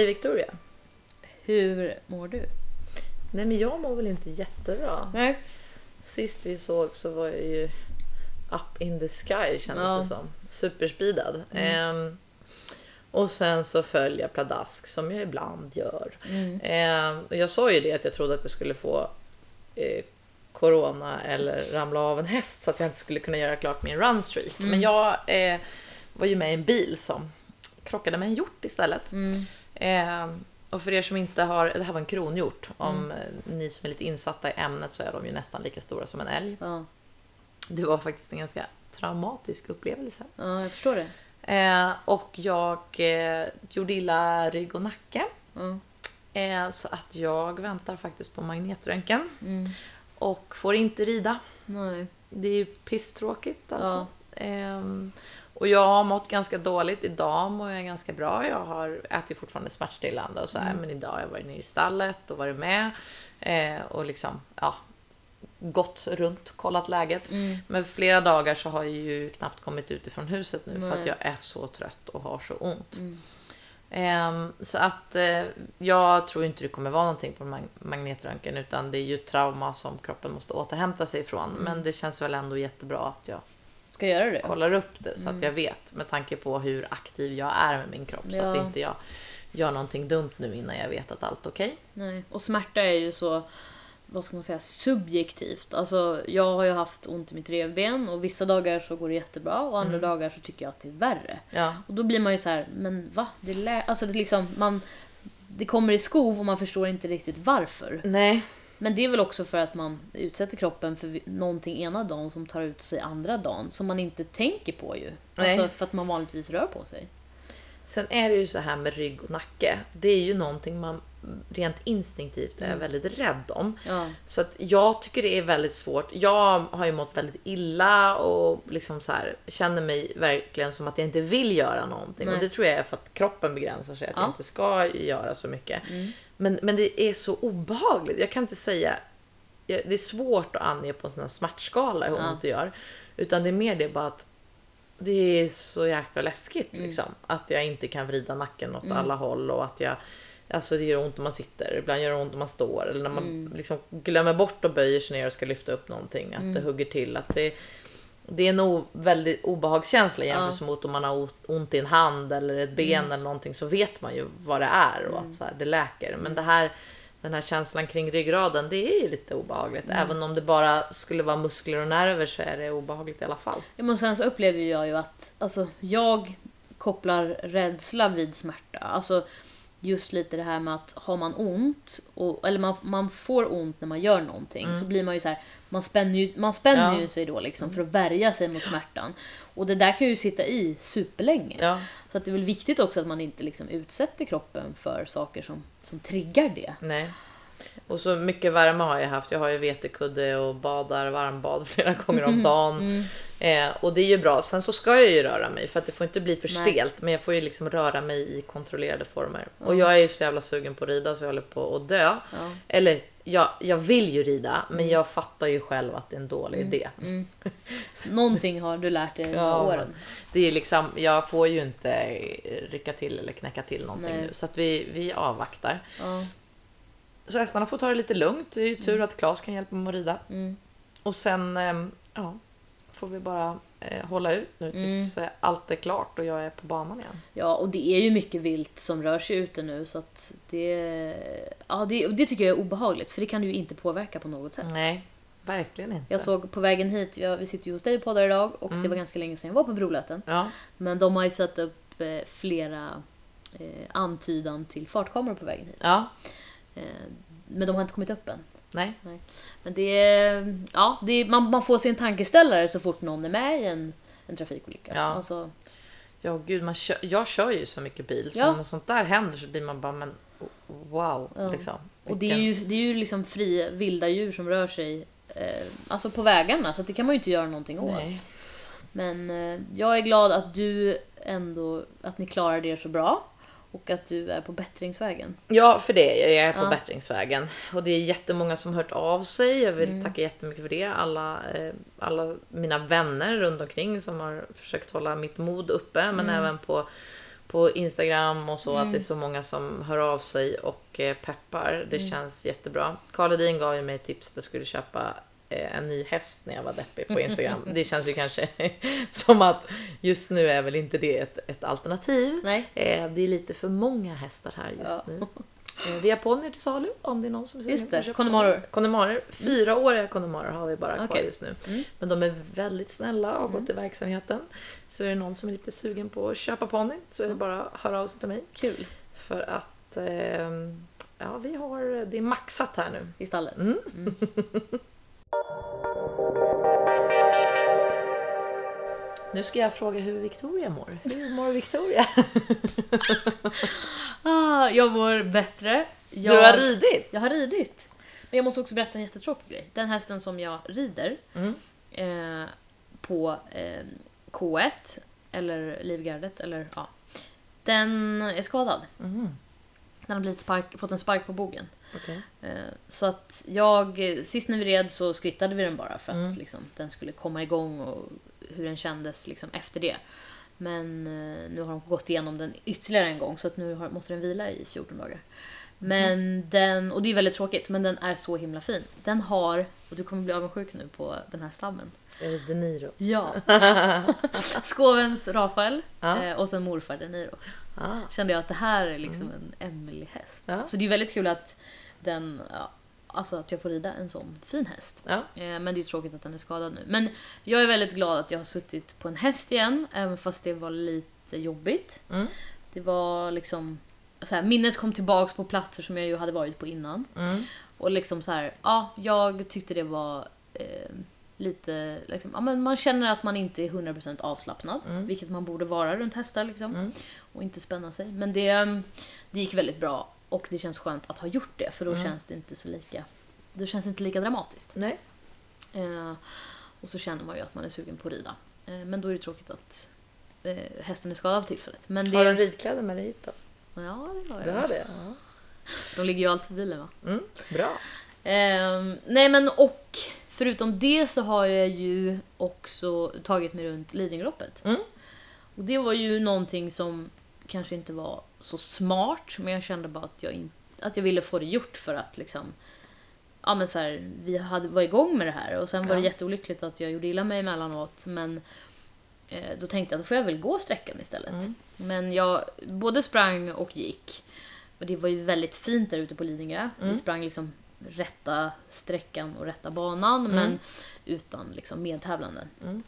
Hej Victoria. Hur mår du? Nej men jag mår väl inte jättebra. Nej. Sist vi såg så var jag ju up in the sky kändes Ja. det som. Superspeedad. Ehm, och sen så föll jag pladask som jag ibland gör. Ehm, och jag sa ju det att jag trodde att jag skulle få eh, corona eller ramla av en häst så att jag inte skulle kunna göra klart min runstreak. Men jag eh, var ju med i en bil som krockade med en hjort istället. Ehm, och för er som inte har, det här var en kronhjort. Om eh, ni som är lite insatta i ämnet så är de ju nästan lika stora som en älg. Ja. Det var faktiskt en ganska traumatisk upplevelse. ja, jag förstår det. Eh, och jag eh, gjorde illa rygg och nacke. Ja. Eh, så att jag väntar faktiskt på magnetröntgen. Mm. Och får inte rida. Nej. Det är ju pisstråkigt alltså. Ehm, och jag har mått ganska dåligt. Idag mår jag ganska bra. Jag har ätit fortfarande smärtstillande och så här. Men idag har jag varit nere i stallet och varit med. Eh, och liksom, ja. Gått runt, kollat läget. Men flera dagar så har jag ju knappt kommit ut ifrån huset nu för att Nej. jag är så trött och har så ont. Ehm, så att eh, jag tror inte det kommer vara någonting på mag- magnetröntgen utan det är ju trauma som kroppen måste återhämta sig ifrån. Men det känns väl ändå jättebra att jag Ska jag göra det? kollar upp det så att jag vet med tanke på hur aktiv jag är med min kropp så att Ja. inte jag gör någonting dumt nu innan jag vet att allt är okej. Nej. Och smärta är ju så, vad ska man säga, subjektivt. Alltså, jag har ju haft ont i mitt revben och vissa dagar så går det jättebra och andra dagar så tycker jag att det är värre. Ja. Och då blir man ju så här, men va? Det, lä- alltså, det, är liksom, man, det kommer i skov och man förstår inte riktigt varför. Nej. Men det är väl också för att man utsätter kroppen för någonting ena dagen som tar ut sig andra dagen. Som man inte tänker på ju. Nej. Alltså för att man vanligtvis rör på sig. Sen är det ju så här med rygg och nacke. Det är ju någonting man rent instinktivt är väldigt rädd om. Ja. Så att jag tycker det är väldigt svårt. Jag har ju mått väldigt illa och liksom så här, känner mig verkligen som att jag inte vill göra någonting. Nej. Och det tror jag är för att kroppen begränsar sig, att Ja. jag inte ska göra så mycket. Men, men det är så obehagligt. Jag kan inte säga... Det är svårt att ange på en sån här smärtskala hur Ja. ont det gör. Utan det är mer det bara att det är så jäkla läskigt Mm. liksom. Att jag inte kan vrida nacken åt alla håll och att jag Alltså det gör ont om man sitter, ibland gör det ont om man står eller när man Mm. liksom glömmer bort och böjer sig ner och ska lyfta upp någonting. Att Mm. det hugger till. Att det, det är en o, väldigt obehagskänsla jämfört mot om man har ont i en hand eller ett ben Mm. eller någonting så vet man ju vad det är och att så här, det läker. Men det här, den här känslan kring ryggraden, det är ju lite obehagligt. Mm. Även om det bara skulle vara muskler och nerver så är det obehagligt i alla fall. Ja, Men sen så upplever jag ju att alltså, jag kopplar rädsla vid smärta. Alltså just lite det här med att har man ont, och, eller man, man får ont när man gör någonting, så blir man ju så här, man spänner ju, man spänner Mm. Ja. ju sig då liksom för att värja sig mot smärtan. Och det där kan ju sitta i superlänge. Ja, Så att det är väl viktigt också att man inte liksom utsätter kroppen för saker som, som triggar det. nej. Och så mycket värme har jag haft. Jag har ju vetekudde och badar varmbad flera gånger Mm. om dagen. Eh, och det är ju bra. Sen så ska jag ju röra mig för att det får inte bli för stelt. Men jag får ju liksom röra mig i kontrollerade former. Och jag är ju så jävla sugen på att rida så jag håller på att dö. Mm. Eller jag, jag vill ju rida men jag fattar ju själv att det är en dålig idé. Någonting har du lärt dig med Ja, åren. Det är liksom, jag får ju inte rycka till eller knäcka till någonting Nej. nu. Så att vi, vi avvaktar. Så hästarna får ta det lite lugnt. Det är ju tur att Claes kan hjälpa mig att rida. Mm. Och sen ehm, ja, får vi bara eh, hålla ut nu tills Mm. eh, allt är klart och jag är på banan igen. Ja, och det är ju mycket vilt som rör sig ute nu så att det... Ja, det, och det tycker jag är obehagligt för det kan du ju inte påverka på något sätt. Nej, verkligen inte. Jag såg på vägen hit, jag, vi sitter ju hos dig och poddar idag och Mm. det var ganska länge sedan jag var på Brolöten. Ja, Men de har ju satt upp eh, flera eh, antydan till fartkameror på vägen hit. ja, Eh, men de har inte kommit upp än. Nej. Men det är, ja, det är, man, man får sig en tankeställare så fort någon är med i en, en trafikolycka. Ja. Alltså, Ja, gud, man kör, jag kör ju så mycket bil så Ja. när sånt där händer så blir man bara, men wow, Ja. liksom. och det är ju, det är ju liksom fria, vilda djur som rör sig eh, alltså på vägarna så det kan man ju inte göra någonting åt. Nej. Men eh, jag är glad att du ändå, att ni klarade er så bra. Och att du är på bättringsvägen. Ja, för det. Jag är på Ja. bättringsvägen. Och det är jättemånga som hört av sig. Jag vill Mm. tacka jättemycket för det. Alla, eh, alla mina vänner runt omkring som har försökt hålla mitt mod uppe. Men Mm. även på, på Instagram och så, Mm. att det är så många som hör av sig och eh, peppar. Det Mm. känns jättebra. Karl Hedin gav ju mig tips att jag skulle köpa en ny häst när jag var deppig på Instagram. det känns ju kanske som att just nu är väl inte det ett, ett alternativ. Nej. Eh, det är lite för många hästar här just Ja. nu. Eh, vi har ponnyer till salu om det är någon som sugen Just det. Connemara. Fyraåriga Connemara har vi bara kvar Okej. just nu. Mm. Men de är väldigt snälla och har gått i verksamheten. Så är det någon som är lite sugen på att köpa ponny så är det bara att höra av sig till mig. Kul. För att ehm, ja, vi har, det är maxat här nu. I stallet. Mm. Nu ska jag fråga hur Victoria mår. Hur mår Victoria? Ah, jag mår bättre. Jag, Du har ridit? Jag har ridit. Men jag måste också berätta en jättetråkig grej. Den hästen som jag rider Mm. eh, på eh, K1, eller Livgardet, eller ja. Den är skadad. Mhm. Den har blivit spark, fått en spark på bogen. Okej. Eh, så att jag, sist när vi red så skrittade vi den bara för att Mm. liksom, den skulle komma igång och hur den kändes liksom, efter det. Men eh, nu har de gått igenom den ytterligare en gång så att nu har, måste den vila i 14 dagar. Men den, och det är väldigt tråkigt, men den är så himla fin. Den har, och du kommer bli avundsjuk nu på den här stammen. Är det De Niro? Ja. Skåvens Rafael Ja. eh, och sen morfar De Niro. Ah. Kände jag att det här är liksom en Emily-häst. Ja. Så det är väldigt kul att den, ja, alltså att jag får rida en sån fin häst. Ja. Eh, Men det är ju tråkigt att den är skadad nu. Men jag är väldigt glad att jag har suttit på en häst igen, även fast det var lite jobbigt. Mm. Det var liksom, så här, minnet kom tillbaks på platser som jag ju hade varit på innan. Mm. Och liksom så här, ja, jag tyckte det var eh, lite, liksom, ja, men man känner att man inte är 100% avslappnad, Mm. vilket man borde vara runt hästar liksom. Mm. Och inte spänna sig. Men det, mm, det gick väldigt bra och det känns skönt att ha gjort det, för då Mm. känns det inte så lika, då känns det inte lika dramatiskt. Nej. Eh, och så känner man ju att man är sugen på att rida. Eh, men då är det tråkigt att eh, hästen är skadad för tillfället. Men det, Har du ridkläder med dig hit då? Ja, det har jag. har det? Ja. De ligger ju alltid på bilen va? Mm. Bra. Ehm, nej men och förutom det så har jag ju också tagit mig runt Lidingöloppet. Mm. Och det var ju någonting som kanske inte var så smart men jag kände bara att jag, in, att jag ville få det gjort för att liksom Ja men så här, vi hade, var igång med det här och sen var det Ja. jätteolyckligt att jag gjorde illa mig emellanåt men eh, då tänkte jag att då får jag väl gå sträckan istället. Mm. Men jag både sprang och gick. Och det var ju väldigt fint där ute på Lidingö. Vi Mm. sprang liksom rätta sträckan och rätta banan Mm. men utan liksom medtävlanden. Mm.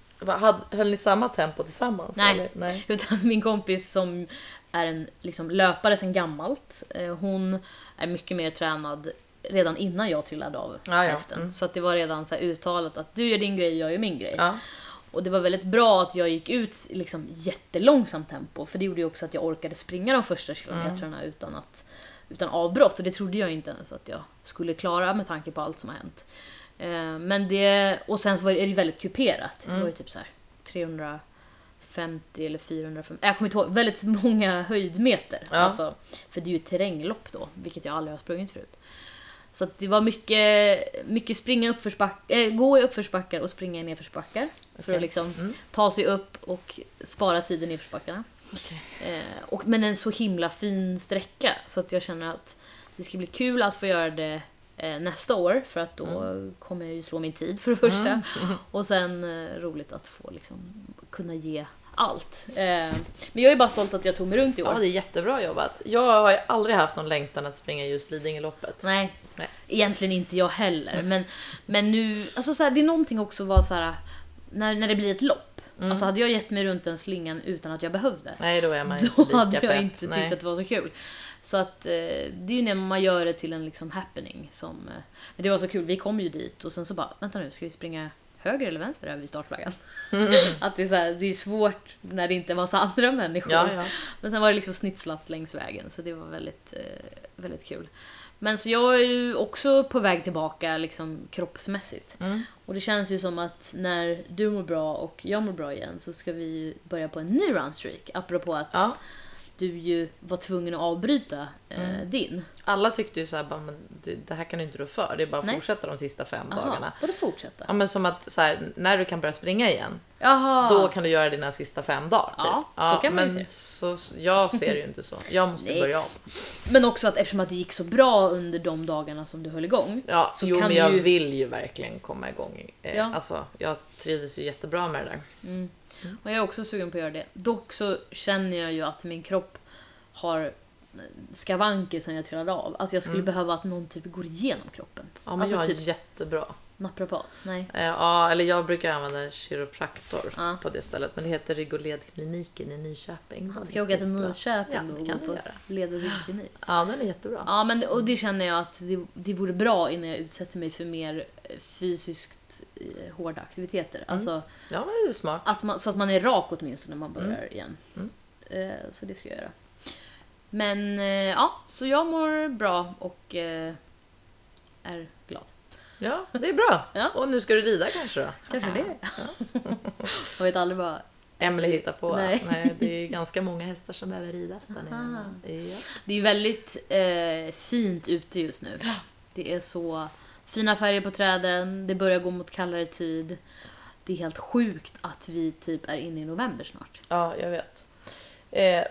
Höll ni samma tempo tillsammans? Nej. Eller? Nej. Utan min kompis som är en liksom, löpare sedan gammalt, eh, hon är mycket mer tränad redan innan jag trillade av Ja, ja. hästen. Mm. Så att det var redan så uttalat att du gör din grej, jag gör min grej. Ja. Och det var väldigt bra att jag gick ut i liksom jättelångsamt tempo för det gjorde ju också att jag orkade springa de första kilometrarna utan, att, utan avbrott och det trodde jag inte ens att jag skulle klara med tanke på allt som har hänt. Eh, men det, och sen så var det, är det väldigt kuperat. Det var ju typ så här 350 eller 450, jag kommer inte ihåg, väldigt många höjdmeter. Ja. Alltså, för det är ju terränglopp då, vilket jag aldrig har sprungit förut. Så att det var mycket, mycket springa uppförsback, äh, gå i uppförsbackar och springa i nedförsbackar. För Okej. att liksom Mm. ta sig upp och spara tiden i nedförsbackarna. Okej. Eh, och, men en så himla fin sträcka så att jag känner att det ska bli kul att få göra det eh, nästa år för att då kommer jag ju slå min tid för det första. Och sen eh, roligt att få liksom, kunna ge allt. Eh, men jag är bara stolt att jag tog mig runt i år. Ja, det är jättebra jobbat. Jag har ju aldrig haft någon längtan att springa just Lidingöloppet. Nej, Nej. egentligen inte jag heller. Men, men nu, alltså så här, det är någonting också vara så här, när, när det blir ett lopp. Mm. Alltså hade jag gett mig runt den slingan utan att jag behövde. Nej, då är man Då hade jag pepp. inte tyckt Nej. att det var så kul. Så att eh, det är ju när man gör det till en liksom happening som... Eh, men det var så kul, vi kom ju dit och sen så bara, vänta nu, ska vi springa höger eller vänster över vid startflaggan? att det är, så här, det är svårt när det inte är massa andra människor. Ja, ja. Men sen var det liksom snitslat längs vägen så det var väldigt, eh, väldigt kul. Men så jag är ju också på väg tillbaka liksom kroppsmässigt. Mm. Och det känns ju som att när du mår bra och jag mår bra igen så ska vi börja på en ny runstreak. Apropå att Ja. Du ju var tvungen att avbryta eh, Mm. din. Alla tyckte ju så här, bara, men det, det här kan du inte rå för. Det är bara att Nej. fortsätta de sista fem Aha, dagarna. Vadå fortsätta? Ja men som att så här, när du kan börja springa igen, Jaha. då kan du göra dina sista fem dagar. Typ. Ja, så kan man ju men se. så, jag ser det ju inte så. Jag måste börja om. Men också att eftersom att det gick så bra under de dagarna som du höll igång. Ja, Så jo kan men jag ju- vill ju verkligen komma igång. Eh, Ja. Alltså, jag trivdes ju jättebra med det där. Och jag är också sugen på att göra det. Dock så känner jag ju att min kropp har skavanker sen jag trillade av. Alltså jag skulle behöva att någon typ går igenom kroppen. Ja men alltså jag är typ jättebra. naprapat. Nej. Eh, Ja, eller jag brukar använda kiropraktor Ja. på det stället. Men det heter Rigoledkliniken i Nyköping. Den Ska jag åka till. Nyköping Ja, då och kan gå på göra. led och ryggklinik? Ja, den är jättebra. Ja, men och det känner jag att det, det vore bra innan jag utsätter mig för mer fysiskt eh, hårda aktiviteter. Mm. Alltså Ja, det är smart. att man, så att man är rak åtminstone när man börjar igen. Mm. Eh, så det ska jag göra. Men eh, ja, så jag mår bra och eh, är glad. Ja, det är bra. Ja. Och nu ska du rida kanske då? Kanske det. jag vet aldrig vad... Emily hittar på. Nej. Nej. det är ganska många hästar som behöver ridas där nere. Ja. Det är ju väldigt eh, fint ute just nu. Det är så fina färger på träden, det börjar gå mot kallare tid. Det är helt sjukt att vi typ är inne i november snart. ja, jag vet. Eh,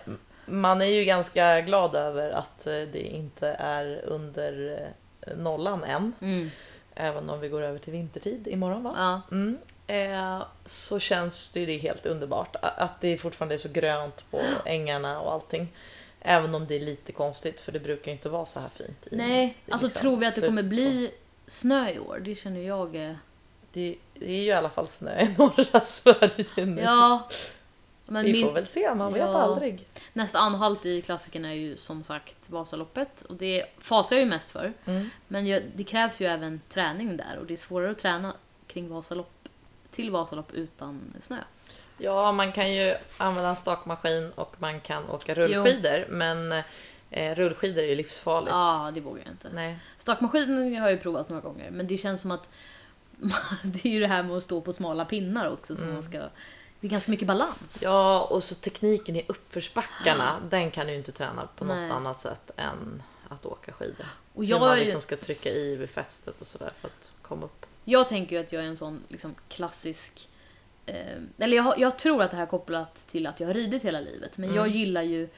man är ju ganska glad över att eh, det inte är under eh, nollan än. Mm. Även om vi går över till vintertid imorgon va? Ja. Mm. Eh, så känns det ju det helt underbart att det fortfarande är så grönt på ängarna och allting. Även om det är lite konstigt för det brukar ju inte vara så här fint. i- Nej, i alltså liksom tror vi att det kommer bli snö i år? Det känner jag. eh, på- Det, det är ju i alla fall snö i norra Sverige nu. Ja. Men vi min, får väl se, man vet Ja. aldrig. nästa anhalt i klassiken är ju som sagt Vasaloppet. Och det fasar jag ju mest för. Mm. Men jag, det krävs ju även träning där och det är svårare att träna kring Vasalopp till Vasalopp utan snö. Ja, man kan ju använda en stakmaskin och man kan åka rullskidor. Men eh, rullskidor är ju livsfarligt. Ja, det vågar jag inte. Nej. Stakmaskinen har jag ju provat några gånger men det känns som att det är ju det här med att stå på smala pinnar också som man ska... Det är ganska mycket balans. Ja, och så tekniken i uppförsbackarna, den kan du ju inte träna på något Nej. annat sätt än att åka skidor. Och Hur jag, man är ju- liksom ska trycka i vid fästet och sådär för att komma upp. jag tänker ju att jag är en sån liksom, klassisk... Eh, eller jag, jag tror att det här är kopplat till att jag har ridit hela livet men jag gillar ju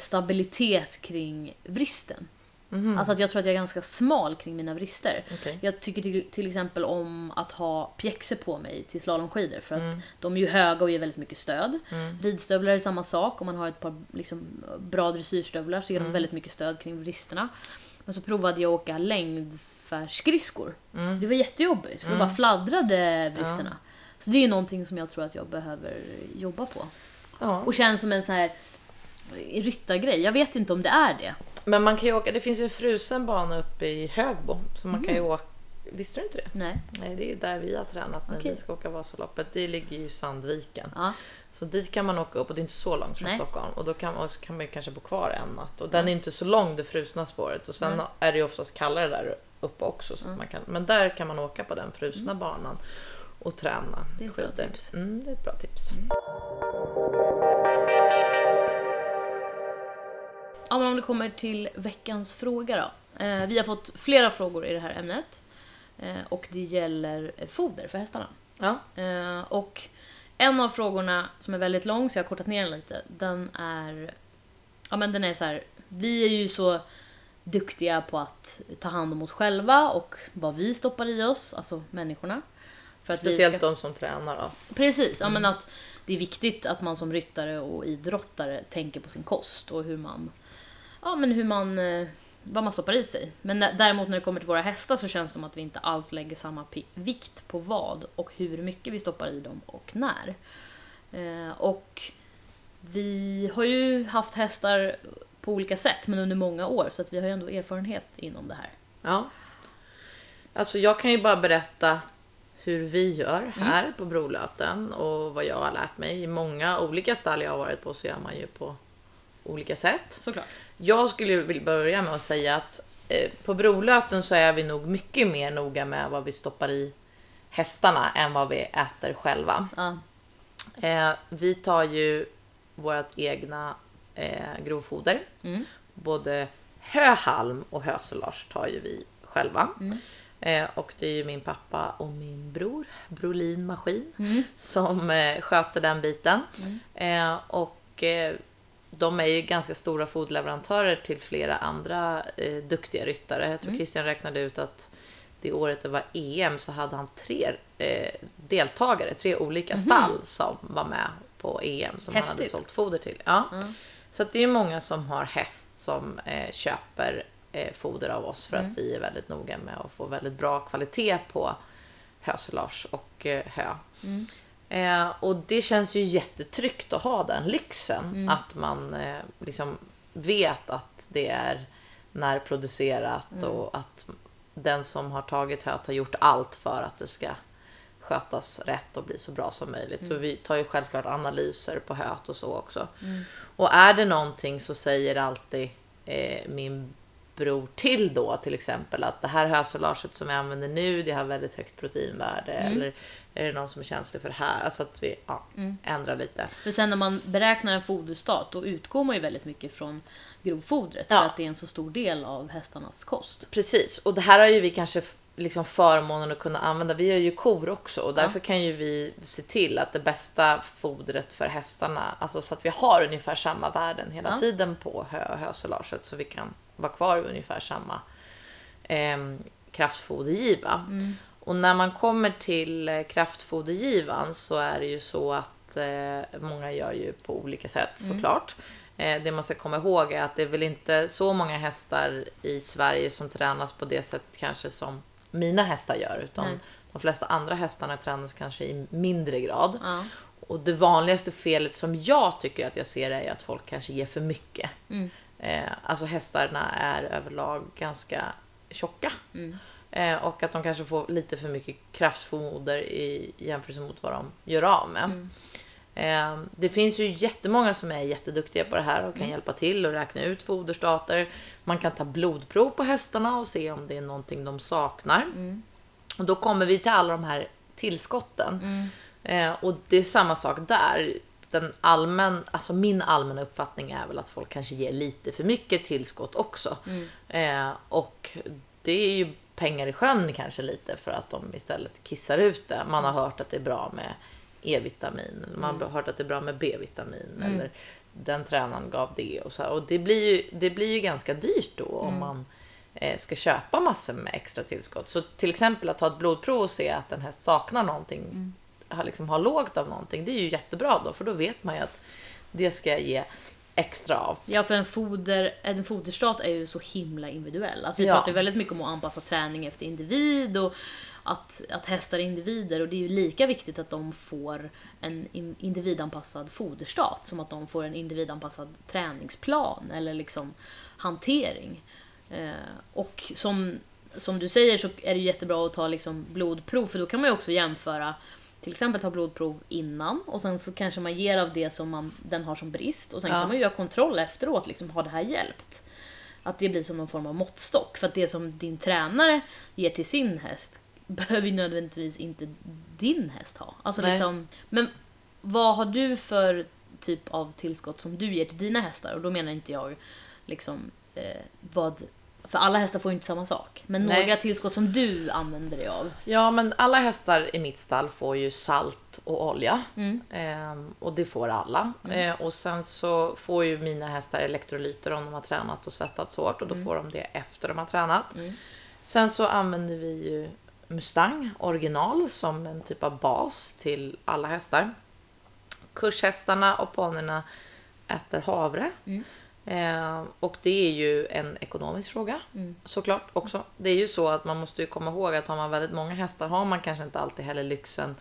stabilitet kring vristen. Mhm. Alltså att jag tror att jag är ganska smal kring mina vrister. Okej. Jag tycker till, till exempel om att ha pjäxor på mig till slalomskidor för att Mm. de är ju höga och ger väldigt mycket stöd. Mm. Ridstövlar är samma sak. Om man har ett par liksom, bra dressyrstövlar så ger Mm. de väldigt mycket stöd kring vristerna. Men så provade jag att åka längdfärdsskridskor. Mm. Det var jättejobbigt för Mm. bara fladdrade vristerna. Så det är ju någonting som jag tror att jag behöver jobba på. Ja. Och känns som en sån här ryttargrej. Jag vet inte om det är det. Men man kan ju åka, det finns ju en frusen bana uppe i Högbo. Så man kan ju åka, visste du inte det? Nej. Nej, det är där vi har tränat när Okej. vi ska åka Vasaloppet. Det ligger ju i Sandviken. Ja. Så dit kan man åka upp och det är inte så långt från Nej. Stockholm. Och då kan man, kan man kanske bo kvar en natt. Och den är inte så lång det frusna spåret. Och sen Nej. är det ju oftast kallare där uppe också. Så Mm. man kan, men där kan man åka på den frusna banan och träna Det är ett bra skidor. tips. Mm, det är ett bra tips. Ja, men om det kommer till veckans fråga då. Eh, vi har fått flera frågor i det här ämnet. Eh, och det gäller foder för hästarna. Ja. Eh, och en av frågorna som är väldigt lång, så jag har kortat ner den lite, den är... Ja men den är så här. Vi är ju så duktiga på att ta hand om oss själva och vad vi stoppar i oss, alltså människorna. För att vi Speciellt ska- de som tränar då. Precis, ja, men att det är viktigt att man som ryttare och idrottare tänker på sin kost och hur man, ja men hur man, eh, vad man stoppar i sig. Men däremot när det kommer till våra hästar så känns det som att vi inte alls lägger samma vikt på vad och hur mycket vi stoppar i dem och när. Eh, och vi har ju haft hästar på olika sätt men under många år så att vi har ju ändå erfarenhet inom det här. Ja. Alltså jag kan ju bara berätta hur vi gör här på Brolöten och vad jag har lärt mig. I många olika stall jag har varit på så gör man ju på olika sätt. Såklart. Jag skulle vilja börja med att säga att eh, på Brolöten så är vi nog mycket mer noga med vad vi stoppar i hästarna än vad vi äter själva. Eh, vi tar ju vårt egna eh, grovfoder. Mm. Både höhalm och hösolage tar ju vi själva. Mm. Eh, och det är ju min pappa och min bror, Brolin Maskin, Mm. som eh, sköter den biten. Eh, och de är ju ganska stora foderleverantörer till flera andra eh, duktiga ryttare. Jag tror Christian räknade ut att det året det var EM så hade han tre eh, deltagare, tre olika stall som var med på EM som han hade Häftigt. sålt foder till. Ja. Så att det är många som har häst som eh, köper eh, foder av oss för att vi är väldigt noga med att få väldigt bra kvalitet på hösolage och eh, hö. Eh, och det känns ju jättetryggt att ha den lyxen. Att man eh, liksom vet att det är närproducerat och att den som har tagit höet har gjort allt för att det ska skötas rätt och bli så bra som möjligt. Och vi tar ju självklart analyser på höet och så också. Och är det någonting så säger alltid eh, min bror till då till exempel att det här hösolaget som vi använder nu det har väldigt högt proteinvärde eller är det någon som är känslig för det här? Alltså att vi ja, ändrar lite. För sen när man beräknar en foderstat då utgår man ju väldigt mycket från grovfodret Ja. för att det är en så stor del av hästarnas kost. Precis, och det här har ju vi kanske liksom förmånen att kunna använda. Vi har ju kor också och därför kan ju vi se till att det bästa fodret för hästarna, alltså så att vi har ungefär samma värden hela Ja. tiden på hö och hösolaget så vi kan vara kvar vid ungefär samma eh, kraftfodergiva. Och när man kommer till eh, kraftfodergivan så är det ju så att eh, många gör ju på olika sätt såklart. Eh, det man ska komma ihåg är att det är väl inte så många hästar i Sverige som tränas på det sättet kanske som mina hästar gör. Utan Nej. de flesta andra hästarna tränas kanske i mindre grad. Ja. Och det vanligaste felet som jag tycker att jag ser är att folk kanske ger för mycket. Eh, alltså hästarna är överlag ganska tjocka. Eh, och att de kanske får lite för mycket kraftfoder i jämförelse mot vad de gör av med. Eh, det finns ju jättemånga som är jätteduktiga på det här och kan hjälpa till och räkna ut foderstater. Man kan ta blodprov på hästarna och se om det är någonting de saknar. Och då kommer vi till alla de här tillskotten. Eh, och det är samma sak där. Den allmän, alltså min allmänna uppfattning är väl att folk kanske ger lite för mycket tillskott också. Eh, och det är ju pengar i sjön kanske lite för att de istället kissar ut det. Man har hört att det är bra med E-vitamin, man har hört att det är bra med B-vitamin eller den tränaren gav det och så här. Och det blir ju, det blir ju ganska dyrt då om man eh, ska köpa massor med extra tillskott. Så till exempel att ta ett blodprov och se att en häst saknar någonting, har, liksom, har lågt av någonting, det är ju jättebra då för då vet man ju att det ska jag ge extra av. Ja, för en, foder, en foderstat är ju så himla individuell. Alltså vi Ja. pratar väldigt mycket om att anpassa träning efter individ och att, att hästar är individer och det är ju lika viktigt att de får en in- individanpassad foderstat som att de får en individanpassad träningsplan eller liksom hantering. Eh, och som, som du säger så är det jättebra att ta liksom blodprov för då kan man ju också jämföra till exempel ta blodprov innan och sen så kanske man ger av det som man, den har som brist och sen Ja. kan man ju göra kontroll efteråt, liksom, har det här hjälpt? Att det blir som någon form av måttstock. För att det som din tränare ger till sin häst behöver ju nödvändigtvis inte din häst ha. Alltså Nej. liksom, men vad har du för typ av tillskott som du ger till dina hästar? Och då menar inte jag liksom eh, vad... För alla hästar får ju inte samma sak. Men Nej. några tillskott som du använder dig av. Ja, men alla hästar i mitt stall får ju salt och olja. Ehm, och det får alla. Ehm, och sen så får ju mina hästar elektrolyter om de har tränat och svettats hårt. Och då får de det efter de har tränat. Sen så använder vi ju Mustang original som en typ av bas till alla hästar. Kurshästarna och ponnyerna äter havre. Eh, och det är ju en ekonomisk fråga såklart också. Det är ju så att man måste ju komma ihåg att har man väldigt många hästar har man kanske inte alltid heller lyxen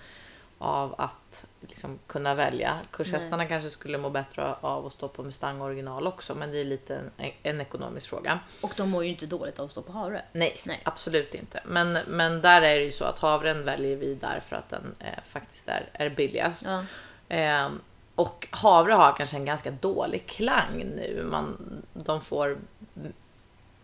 av att liksom kunna välja. Kurshästarna kanske skulle må bättre av att stå på Mustang original också men det är lite en, en ekonomisk fråga. Och de mår ju inte dåligt av att stå på havre. Nej, Nej. absolut inte. Men, men där är det ju så att havren väljer vi därför att den eh, faktiskt är, är billigast. Ja. Ehm, och havre har kanske en ganska dålig klang nu. Man, de får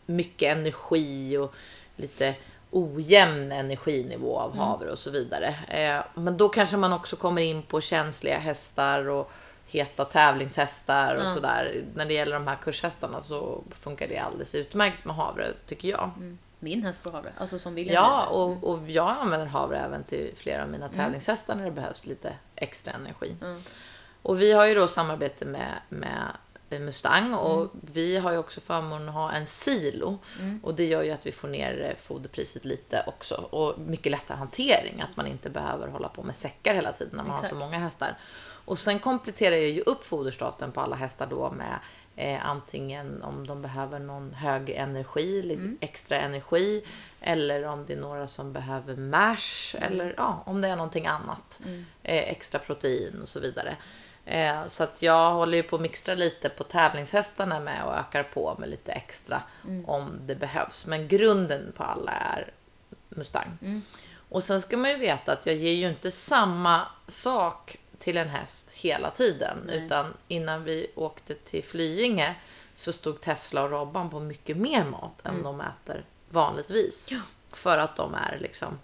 mycket energi och lite ojämn energinivå av havre och så vidare. Eh, men då kanske man också kommer in på känsliga hästar och heta tävlingshästar och Ja. sådär. När det gäller de här kurshästarna så funkar det alldeles utmärkt med havre tycker jag. Min häst får havre. Alltså som William Ja, och, och jag använder havre även till flera av mina tävlingshästar när det behövs lite extra energi. Mm. Och vi har ju då samarbete med, med Mustang och vi har ju också förmånen att ha en silo. Och det gör ju att vi får ner eh, foderpriset lite också. Och mycket lättare hantering, att man inte behöver hålla på med säckar hela tiden när man har Exakt. så många hästar. Och sen kompletterar jag ju upp foderstaten på alla hästar då med eh, antingen om de behöver någon hög energi, lite extra energi, eller om det är några som behöver mash, eller ja, om det är någonting annat. Eh, extra protein och så vidare. Eh, så att jag håller ju på att mixtra lite på tävlingshästarna med och ökar på med lite extra om det behövs. Men grunden på alla är Mustang. Och sen ska man ju veta att jag ger ju inte samma sak till en häst hela tiden. Nej. Utan innan vi åkte till Flyinge så stod Tesla och Robban på mycket mer mat än de äter vanligtvis. Ja. För att de är liksom,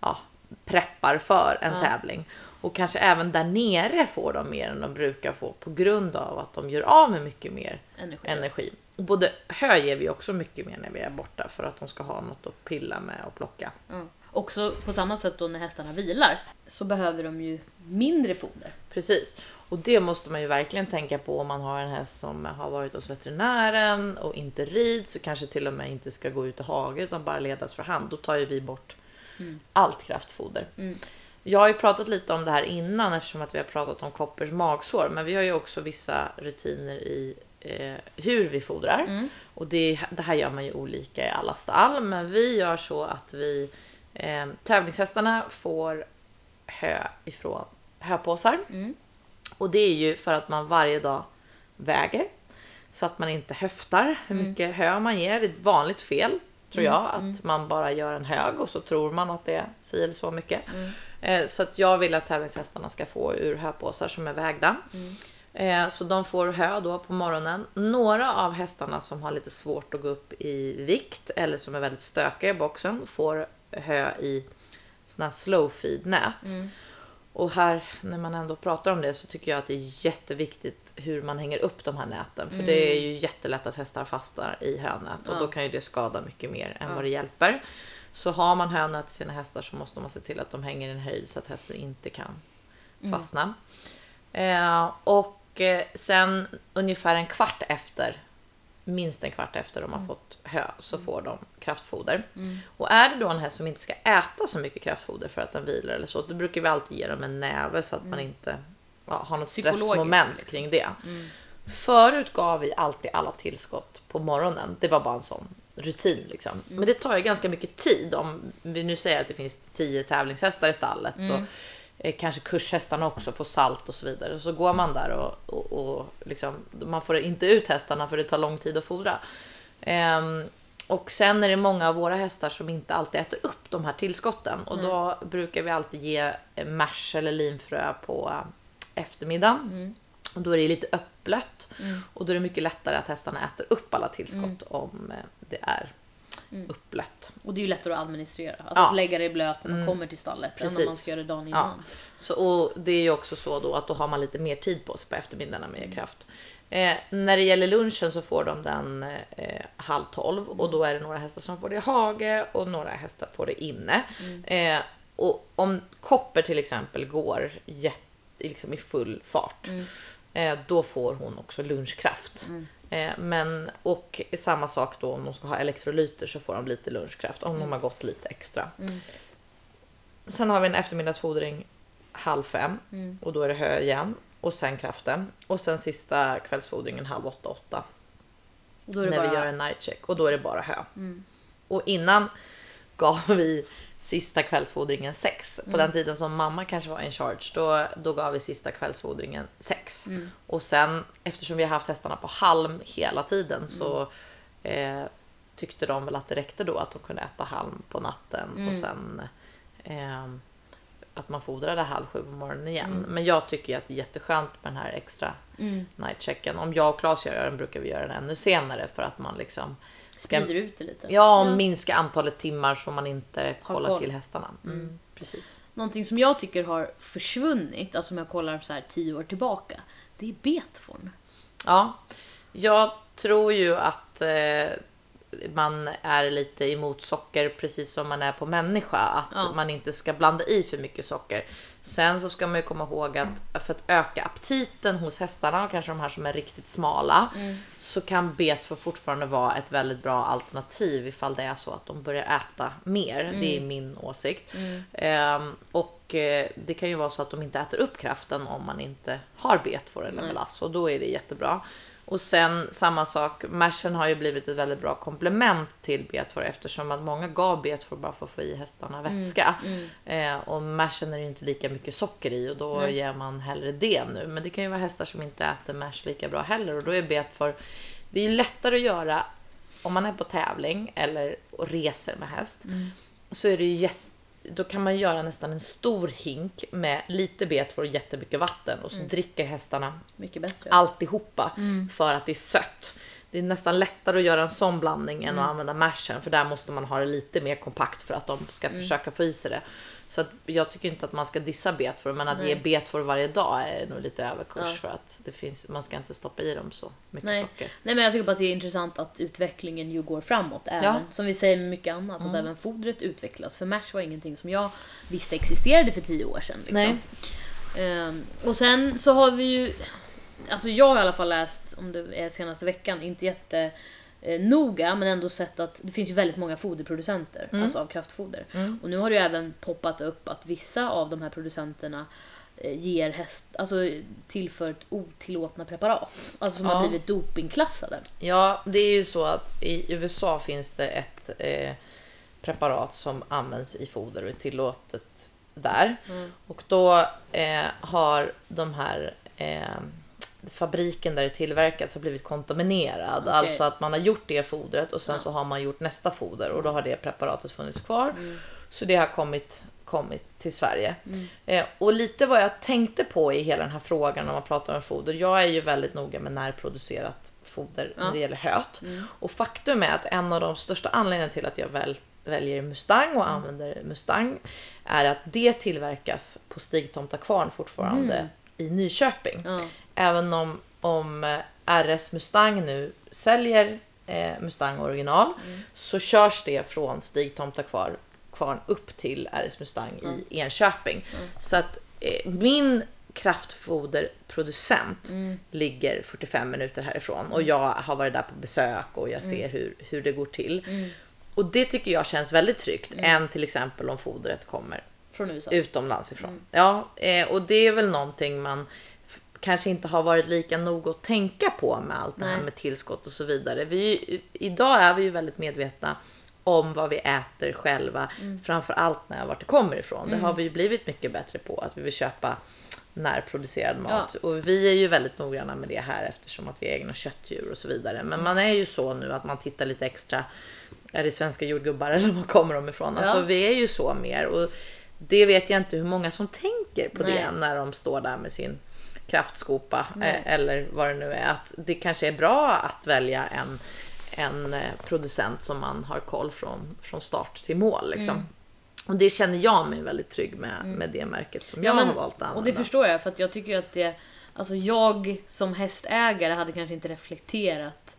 ja, preppar för en Ja. tävling. Och kanske även där nere får de mer än de brukar få på grund av att de gör av med mycket mer Energi. energi. Och både hö ger vi också mycket mer när vi är borta för att de ska ha något att pilla med och plocka. Ja. Också på samma sätt då när hästarna vilar så behöver de ju mindre foder. Precis. Och det måste man ju verkligen tänka på om man har en häst som har varit hos veterinären och inte rids och kanske till och med inte ska gå ut i hage utan bara ledas för hand. Då tar ju vi bort allt kraftfoder. Mm. Jag har ju pratat lite om det här innan eftersom att vi har pratat om koppers magsår. Men vi har ju också vissa rutiner i eh, hur vi fodrar. Mm. Och det, det här gör man ju olika i alla stall. Men vi gör så att vi eh, tävlingshästarna får hö ifrån höpåsar. Mm. Och det är ju för att man varje dag väger. Så att man inte höftar hur mycket hö man ger. Det är ett vanligt fel, tror jag. Att man bara gör en hög och så tror man att det är si eller så mycket. Eh, Så att jag vill att tävlingshästarna ska få ur höpåsar som är vägda. Eh, Så de får hö då på morgonen. Några av hästarna som har lite svårt att gå upp i vikt eller som är väldigt stökiga i boxen får hö i såna här slow feed nät. Och här, när man ändå pratar om det, så tycker jag att det är jätteviktigt hur man hänger upp de här näten. För det är ju jättelätt att hästar fastnar i hönät och Ja. då kan ju det skada mycket mer än vad det hjälper. Så har man hönät till sina hästar så måste man se till att de hänger i en höjd så att hästen inte kan fastna. Eh, och eh, sen ungefär en kvart efter, minst en kvart efter de har fått hö, så får de kraftfoder. Och är det då en häst som inte ska äta så mycket kraftfoder för att den vilar eller så, då brukar vi alltid ge dem en näve så att man inte ja, har något stressmoment liksom. kring det. Förut gav vi alltid alla tillskott på morgonen. Det var bara en sån rutin liksom. Men det tar ju ganska mycket tid om vi nu säger att det finns tio tävlingshästar i stallet och eh, kanske kurshästarna också får salt och så vidare. Så går man där och, och, och liksom, man får inte ut hästarna för det tar lång tid att fodra. Ehm, och sen är det många av våra hästar som inte alltid äter upp de här tillskotten och då brukar vi alltid ge eh, mash eller linfrö på eh, eftermiddagen. Och då är det lite öppblött och då är det mycket lättare att hästarna äter upp alla tillskott om eh, det är uppblött. Och det är ju lättare att administrera. Alltså Ja. Mm. att lägga det i blöt när man kommer till stallet än om man Precis. ska göra det dagen Ja. innan. Så, och det är ju också så då att då har man lite mer tid på sig på eftermiddagarna med kraft. Eh, när det gäller lunchen så får de den eh, halv tolv och då är det några hästar som får det i hage och några hästar får det inne. Eh, och om Kopper till exempel går jätte, liksom i full fart, eh, då får hon också lunchkraft. Eh, men, och samma sak då om de ska ha elektrolyter så får de lite lunchkraft om de har gått lite extra. Sen har vi en eftermiddagsfodring halv fem och då är det hö igen och sen kraften. Och sen sista kvällsfodringen halv åtta, åtta. När bara... vi gör en night check och då är det bara hö. Och innan gav vi sista kvällsfodringen sex. På den tiden som mamma kanske var in charge, då, då gav vi sista kvällsfodringen sex. Och sen eftersom vi har haft hästarna på halm hela tiden så eh, tyckte de väl att det räckte då att de kunde äta halm på natten och sen eh, att man fodrade halv sju på morgonen igen. Men jag tycker ju att det är jätteskönt med den här extra Mm. nightchecken. Om jag och Claes gör den brukar vi göra den ännu senare för att man liksom ska Sprider ut det lite. ja, minska antalet timmar så man inte Har kollar koll. till hästarna. Mm, precis. Någonting som jag tycker har försvunnit, alltså om jag kollar så här tio år tillbaka, det är betforn. Ja, jag tror ju att eh, man är lite emot socker precis som man är på människa. Att Ja. man inte ska blanda i för mycket socker. Sen så ska man ju komma ihåg att för att öka aptiten hos hästarna, och kanske de här som är riktigt smala, så kan betfor fortfarande vara ett väldigt bra alternativ ifall det är så att de börjar äta mer. Det är min åsikt. Ehm, och eh, det kan ju vara så att de inte äter upp kraften om man inte har betfor eller melass och då är det jättebra. Och sen samma sak, mashen har ju blivit ett väldigt bra komplement till betfor eftersom att många gav betfor bara för att få i hästarna vätska. Eh, och mashen är det ju inte lika mycket socker i och då ger man hellre det nu. Men det kan ju vara hästar som inte äter mash lika bra heller och då är betfor, det är lättare att göra om man är på tävling eller och reser med häst. Så är det ju jätte då kan man göra nästan en stor hink med lite betfor och jättemycket vatten och så dricker hästarna Mycket bättre. alltihopa för att det är sött. Det är nästan lättare att göra en sån blandning än att använda mashen för där måste man ha det lite mer kompakt för att de ska försöka få i sig det. Så att jag tycker inte att man ska dissa betfor men att ge betfor varje dag är nog lite överkurs Ja. för att det finns, man ska inte stoppa i dem så mycket Nej. socker. Nej men jag tycker bara att det är intressant att utvecklingen ju går framåt. Även, Ja. Mm. Som vi säger med mycket annat, att även fodret utvecklas. För mash var ingenting som jag visste existerade för tio år sedan. Liksom. Nej. Ehm, och sen så har vi ju, alltså jag har i alla fall läst, om det är senaste veckan, inte jätte eh, noga men ändå sett att det finns ju väldigt många foderproducenter, alltså av kraftfoder. Och nu har det ju även poppat upp att vissa av de här producenterna eh, ger häst, alltså tillfört otillåtna preparat. Alltså som Ja. har blivit dopingklassade. Ja, det är ju så att i USA finns det ett eh, preparat som används i foder och är tillåtet där. Mm. Och då eh, har de här eh, fabriken där det tillverkas har blivit kontaminerad. Okej. Alltså att man har gjort det fodret och sen så har man gjort nästa foder och då har det preparatet funnits kvar. Mm. Så det har kommit, kommit till Sverige. Eh, och lite vad jag tänkte på i hela den här frågan när man pratar om foder. Jag är ju väldigt noga med närproducerat foder när det gäller höt. Och faktum är att en av de största anledningarna till att jag väl, väljer Mustang och använder Mustang är att det tillverkas på Stigtomta kvarn fortfarande i Nyköping. Ja. Även om, om eh, RS Mustang nu säljer eh, Mustang original så körs det från Stigtomta kvar, kvarn upp till RS Mustang i Enköping. Så att eh, min kraftfoderproducent ligger 45 minuter härifrån och jag har varit där på besök och jag ser hur, hur det går till. Och det tycker jag känns väldigt tryggt. Än till exempel om fodret kommer Från USA. utomlands ifrån. Ja, eh, och det är väl någonting man kanske inte har varit lika nog att tänka på med allt det här Nej. med tillskott och så vidare. Vi, idag är vi ju väldigt medvetna om vad vi äter själva, framför allt med vart det kommer ifrån. Det har vi ju blivit mycket bättre på, att vi vill köpa närproducerad mat. Och vi är ju väldigt noggranna med det här eftersom att vi är egna köttdjur och så vidare. Men man är ju så nu att man tittar lite extra, är det svenska jordgubbar eller var kommer de ifrån? Alltså Ja. vi är ju så mer. Och det vet jag inte hur många som tänker på det Nej. när de står där med sin kraftskopa eh, eller vad det nu är. Att det kanske är bra att välja en, en eh, producent som man har koll från, från start till mål. Liksom. Mm. Och det känner jag mig väldigt trygg med, med det märket som jag men- har valt att använda. Och det förstår jag för att jag tycker att det, alltså jag som hästägare hade kanske inte reflekterat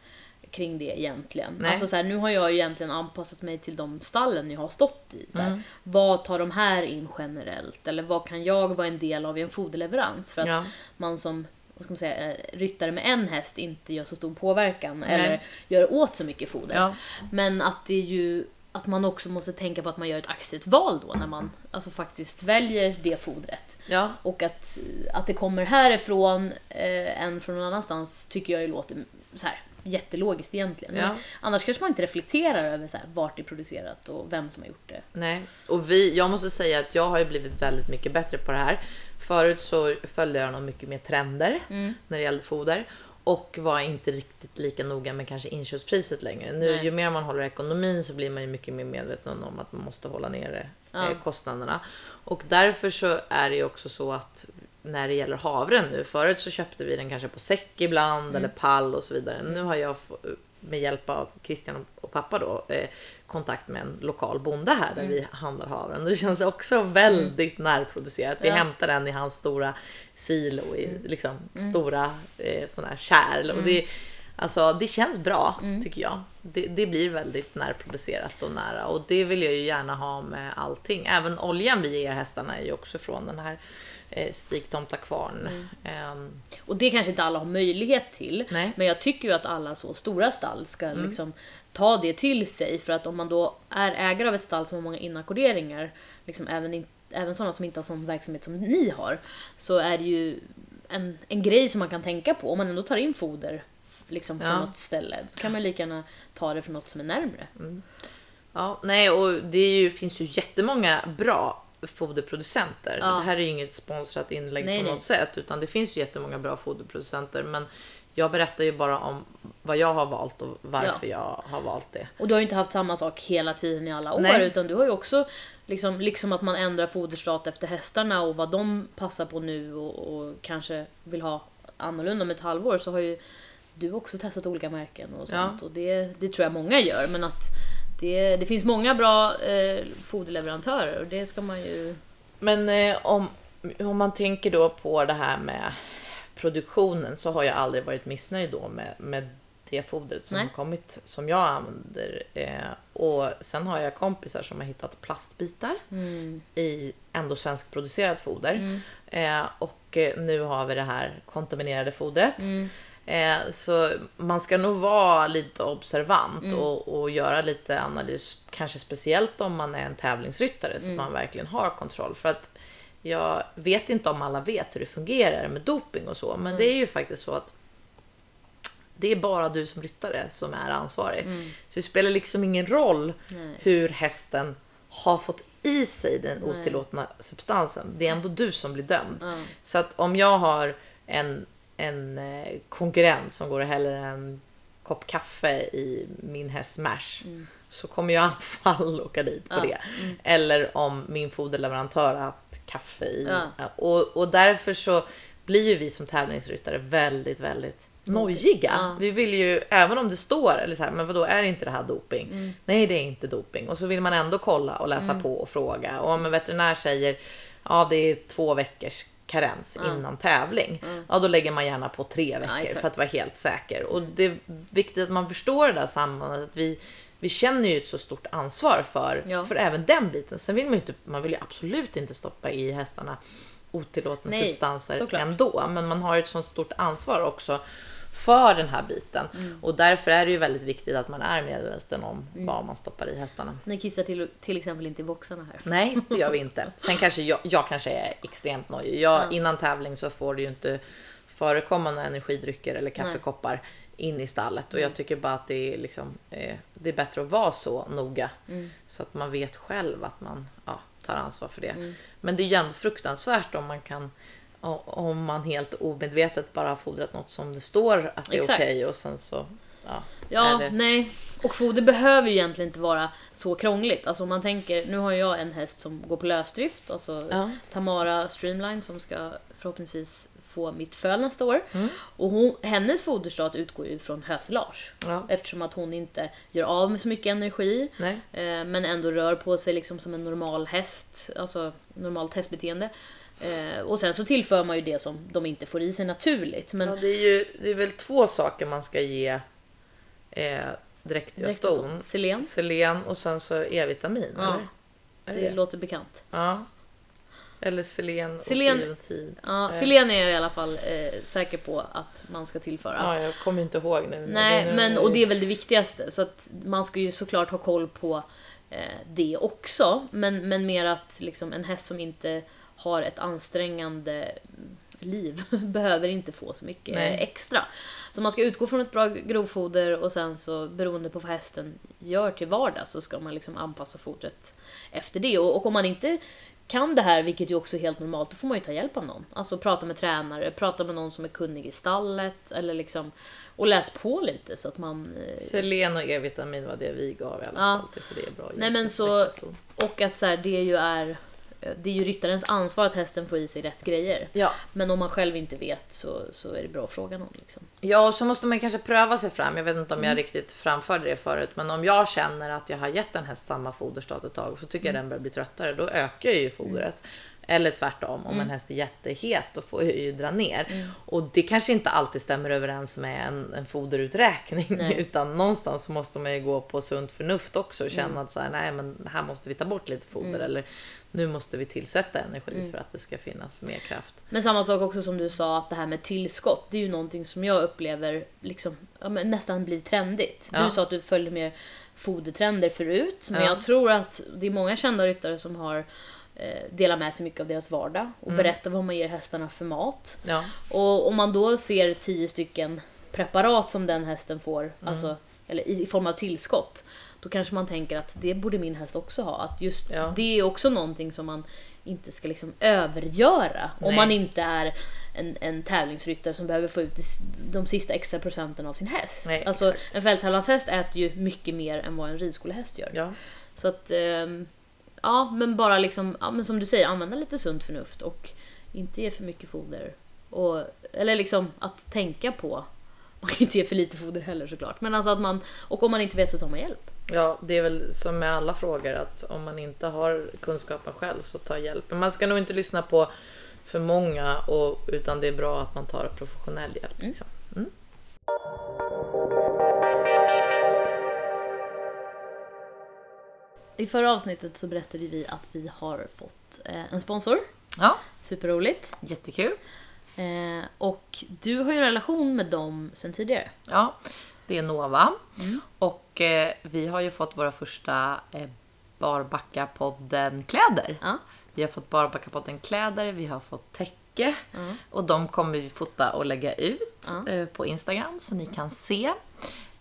kring det egentligen. Nej. Alltså så här, nu har jag ju egentligen anpassat mig till de stallen jag har stått i. Så här, Mm. Vad tar de här in generellt? Eller vad kan jag vara en del av i en foderleverans? För att Ja. man som vad ska man säga, eh, ryttare med en häst inte gör så stor påverkan Nej. eller gör åt så mycket foder. Ja. Men att det är ju att man också måste tänka på att man gör ett aktivt val då när man alltså faktiskt väljer det fodret. Ja. Och att, att det kommer härifrån eh, än från någon annanstans tycker jag ju låter så här jättelogiskt egentligen. Ja. Annars kanske man inte reflekterar över så här, vart det är producerat och vem som har gjort det. Nej, och vi, jag måste säga att jag har ju blivit väldigt mycket bättre på det här. Förut så följde jag nog mycket mer trender Mm. när det gällde foder och var inte riktigt lika noga med kanske inköpspriset längre. Nu, Nej. ju mer man håller ekonomin så blir man ju mycket mer medveten om att man måste hålla nere Ja. eh, kostnaderna. Och därför så är det ju också så att när det gäller havren nu, förut så köpte vi den kanske på säck ibland Mm. eller pall och så vidare. Nu har jag med hjälp av Christian och pappa då eh, kontakt med en lokal bonde här där vi handlar havren. Det känns också väldigt närproducerat. Vi Ja. hämtar den i hans stora silo i liksom stora eh, såna här kärl. Och det, alltså, det känns bra tycker jag. Det, det blir väldigt närproducerat och nära och det vill jag ju gärna ha med allting. Även oljan vi ger hästarna är ju också från den här eh, Stigtomta kvarn. Ehm, Och det kanske inte alla har möjlighet till. Nej. Men jag tycker ju att alla så stora stall ska liksom ta det till sig. För att om man då är ägare av ett stall som har många inackorderingar, liksom även, in, även sådana som inte har sån verksamhet som ni har, så är det ju en, en grej som man kan tänka på. Om man ändå tar in foder liksom från Ja. något ställe, då kan man lika gärna ta det från något som är närmre. Ja, nej, och det ju, finns ju jättemånga bra foderproducenter. Ja. Det här är ju inget sponsrat inlägg Nej, på nej. något sätt, utan det finns ju jättemånga bra foderproducenter. Men jag berättar ju bara om vad jag har valt och varför jag har valt det. Och du har ju inte haft samma sak hela tiden i alla år, Nej. utan du har ju också, liksom, liksom att man ändrar foderstat efter hästarna och vad de passar på nu och, och kanske vill ha annorlunda om ett halvår, så har ju du också testat olika märken och Ja. sånt. Och det, det tror jag många gör, men att det, det finns många bra eh, foderleverantörer och det ska man ju... Men eh, om, om man tänker då på det här med produktionen så har jag aldrig varit missnöjd då med, med det fodret som Nej. har kommit som jag använder. Eh, och sen har jag kompisar som har hittat plastbitar i ändå svenskproducerat foder. Eh, och eh, nu har vi det här kontaminerade fodret. Eh, så man ska nog vara lite observant och, och göra lite analys, kanske speciellt om man är en tävlingsryttare så att man verkligen har kontroll. För att jag vet inte om alla vet hur det fungerar med doping och så, men det är ju faktiskt så att det är bara du som ryttare som är ansvarig. Så det spelar liksom ingen roll Nej. hur hästen har fått i sig den otillåtna substansen. Det är ändå du som blir dömd. Så att om jag har en, en eh, konkurrent som går och häller en kopp kaffe i min häst Mash så kommer jag i alla fall åka dit på Ja. det. Eller om min foderleverantör har haft kaffe i. Ja. Och, och därför så blir ju vi som tävlingsryttare väldigt, väldigt nojiga. Ja. Vi vill ju, även om det står, eller så här, men vadå, är inte det här doping? Mm. Nej, det är inte doping. Och så vill man ändå kolla och läsa på och fråga. Och om en veterinär säger, ja det är två veckors karens innan tävling. Ja, då lägger man gärna på tre veckor exakt. för att vara helt säker. Och det är viktigt att man förstår det där sambandet. Att vi, vi känner ju ett så stort ansvar för, Ja. för även den biten. Sen vill man ju inte, man vill ju absolut inte stoppa i hästarna otillåtna Nej, substanser såklart. ändå. Men man har ju ett så stort ansvar också för den här biten. Mm. Och därför är det ju väldigt viktigt att man är medveten om Mm. vad man stoppar i hästarna. Ni kissar till, till exempel inte i boxarna här. Nej, det gör vi inte. Sen kanske jag, jag kanske är extremt nojig. Jag, Innan tävling så får det ju inte förekomma några energidrycker eller kaffekoppar in i stallet. Och jag tycker bara att det är, liksom, eh, det är bättre att vara så noga. Så att man vet själv att man ja, tar ansvar för det. Men det är ju ändå fruktansvärt om man kan om man helt omedvetet bara har fodrat något som det står att det är okej och sen så ja, Ja, det... nej. Och foder behöver ju egentligen inte vara så krångligt. Alltså om man tänker, nu har jag en häst som går på lösdrift, alltså Ja. Tamara Streamline som ska förhoppningsvis få mitt föl nästa år. Mm. Och hon, hennes foderstat utgår ju från hösilage. Ja. Eftersom att hon inte gör av med så mycket energi. Eh, men ändå rör på sig liksom som en normal häst, alltså normalt hästbeteende. Eh, och sen så tillför man ju det som de inte får i sig naturligt. Men Ja, det, är ju, det är väl två saker man ska ge eh, dräktiga ston. selen, Selen och sen så E-vitamin, Ja, eller? Det det låter bekant. Ja. Eller selen, Selen- och E-vitamin. Ja, Eh. selen är jag i alla fall eh, säker på att man ska tillföra. Ja, jag kommer inte ihåg nu. men Nej, men nu- och det är väl det viktigaste. Så att man ska ju såklart ha koll på eh, det också. Men, men mer att liksom, en häst som inte har ett ansträngande liv behöver inte få så mycket Nej. extra. Så man ska utgå från ett bra grovfoder och sen så beroende på vad hästen gör till vardags så ska man liksom anpassa fodret efter det. Och, och om man inte kan det här, vilket ju också är helt normalt, då får man ju ta hjälp av någon. Alltså prata med tränare, prata med någon som är kunnig i stallet eller liksom och läs på lite så att man eh, Selen och E-vitamin var det vi gav i alla Ja. fall. Så det är bra. Nej, men så-. Och att så här, det ju är det är ju ryttarens ansvar att hästen får i sig rätt grejer. Ja. Men om man själv inte vet så, så är det bra att fråga någon. Liksom. Ja, och så måste man kanske pröva sig fram. Jag vet inte om jag riktigt framförde det förut, men om jag känner att jag har gett en häst samma foderstat ett tag så tycker jag den börjar bli tröttare, då ökar jag ju fodret. Eller tvärtom, om en häst är jättehet då får jag ju dra ner. Och det kanske inte alltid stämmer överens med en, en foderuträkning, Nej. utan någonstans måste man ju gå på sunt förnuft också och känna att så här, nej men här måste vi ta bort lite foder eller nu måste vi tillsätta energi för att det ska finnas mer kraft. Men samma sak också som du sa, att det här med tillskott, det är ju någonting som jag upplever liksom, ja, nästan blir trendigt. Ja. Du sa att du följde mer fodertrender förut, men Ja. jag tror att det är många kända ryttare som har eh, med sig mycket av deras vardag och Mm. berättar vad man ger hästarna för mat. Och om man då ser tio stycken preparat som den hästen får, Mm. alltså, eller i form av tillskott, då kanske man tänker att det borde min häst också ha. Att just Ja. det är också någonting som man inte ska liksom övergöra. Om Nej. man inte är en, en tävlingsryttare som behöver få ut de, sista extra procenten av sin häst. Nej, alltså, exakt. en fälttävlanshäst äter ju mycket mer än vad en ridskolehäst gör. ja. Så att, ehm, ja men bara liksom, ja, men som du säger, använda lite sunt förnuft och inte ge för mycket foder. Och, eller liksom att tänka på, man kan inte ge för lite foder heller såklart, men alltså att man, och om man inte vet så tar man hjälp. Ja, det är väl som med alla frågor att om man inte har kunskapen själv så ta hjälp. Men man ska nog inte lyssna på för många och, utan det är bra att man tar professionell hjälp. Liksom. Mm. I förra avsnittet så berättade vi att vi har fått eh, en sponsor, Ja, superroligt. jättekul. Eh, och du har ju en relation med dem sen tidigare. Ja, det är Nova. Och eh, vi har ju fått våra första eh, Barbacka-podden-kläder. Ja. Vi har fått Barbacka-podden kläder, vi har fått täcke. Ja. Och de kommer vi fota och lägga ut Ja. eh, på Instagram så ni kan se.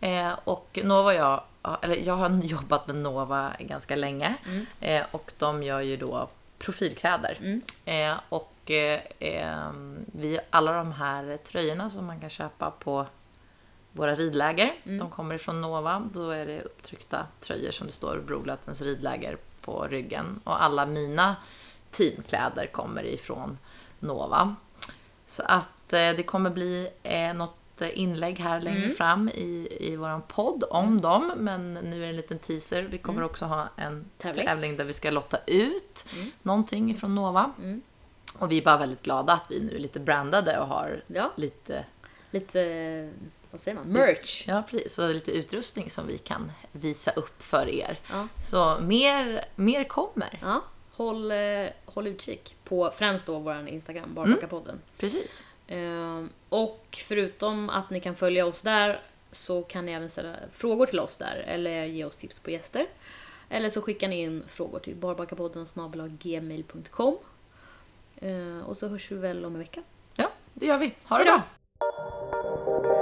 Eh, och Nova och jag, ja, eller jag har jobbat med Nova ganska länge. Eh, och de gör ju då profilkläder. Mm. Eh, och eh, eh, vi, alla de här tröjorna som man kan köpa på våra ridläger, de kommer ifrån Nova. Då är det upptryckta tröjor som det står Broglattens ridläger på ryggen. Och alla mina teamkläder kommer ifrån Nova. Så att eh, det kommer bli eh, något inlägg här längre fram i, i våran podd om dem. Men nu är det en liten teaser. Vi kommer också ha en Tävling. tävling. där vi ska lotta ut någonting ifrån Nova. Och vi är bara väldigt glada att vi nu är lite brandade och har Ja. lite, Lite, vad säger man, merch. ja, precis, så lite utrustning som vi kan visa upp för er. Ja. Så mer, mer kommer. Ja, håll, eh, håll utkik på främst då vår Instagram, Barbackapodden. Precis. Ehm, och förutom att ni kan följa oss där så kan ni även ställa frågor till oss där eller ge oss tips på gäster. Eller så skickar ni in frågor till barbackapodden gmail.com. Ehm, och så hörs vi väl om en vecka. Ja, det gör vi. Ha det Hej då. bra!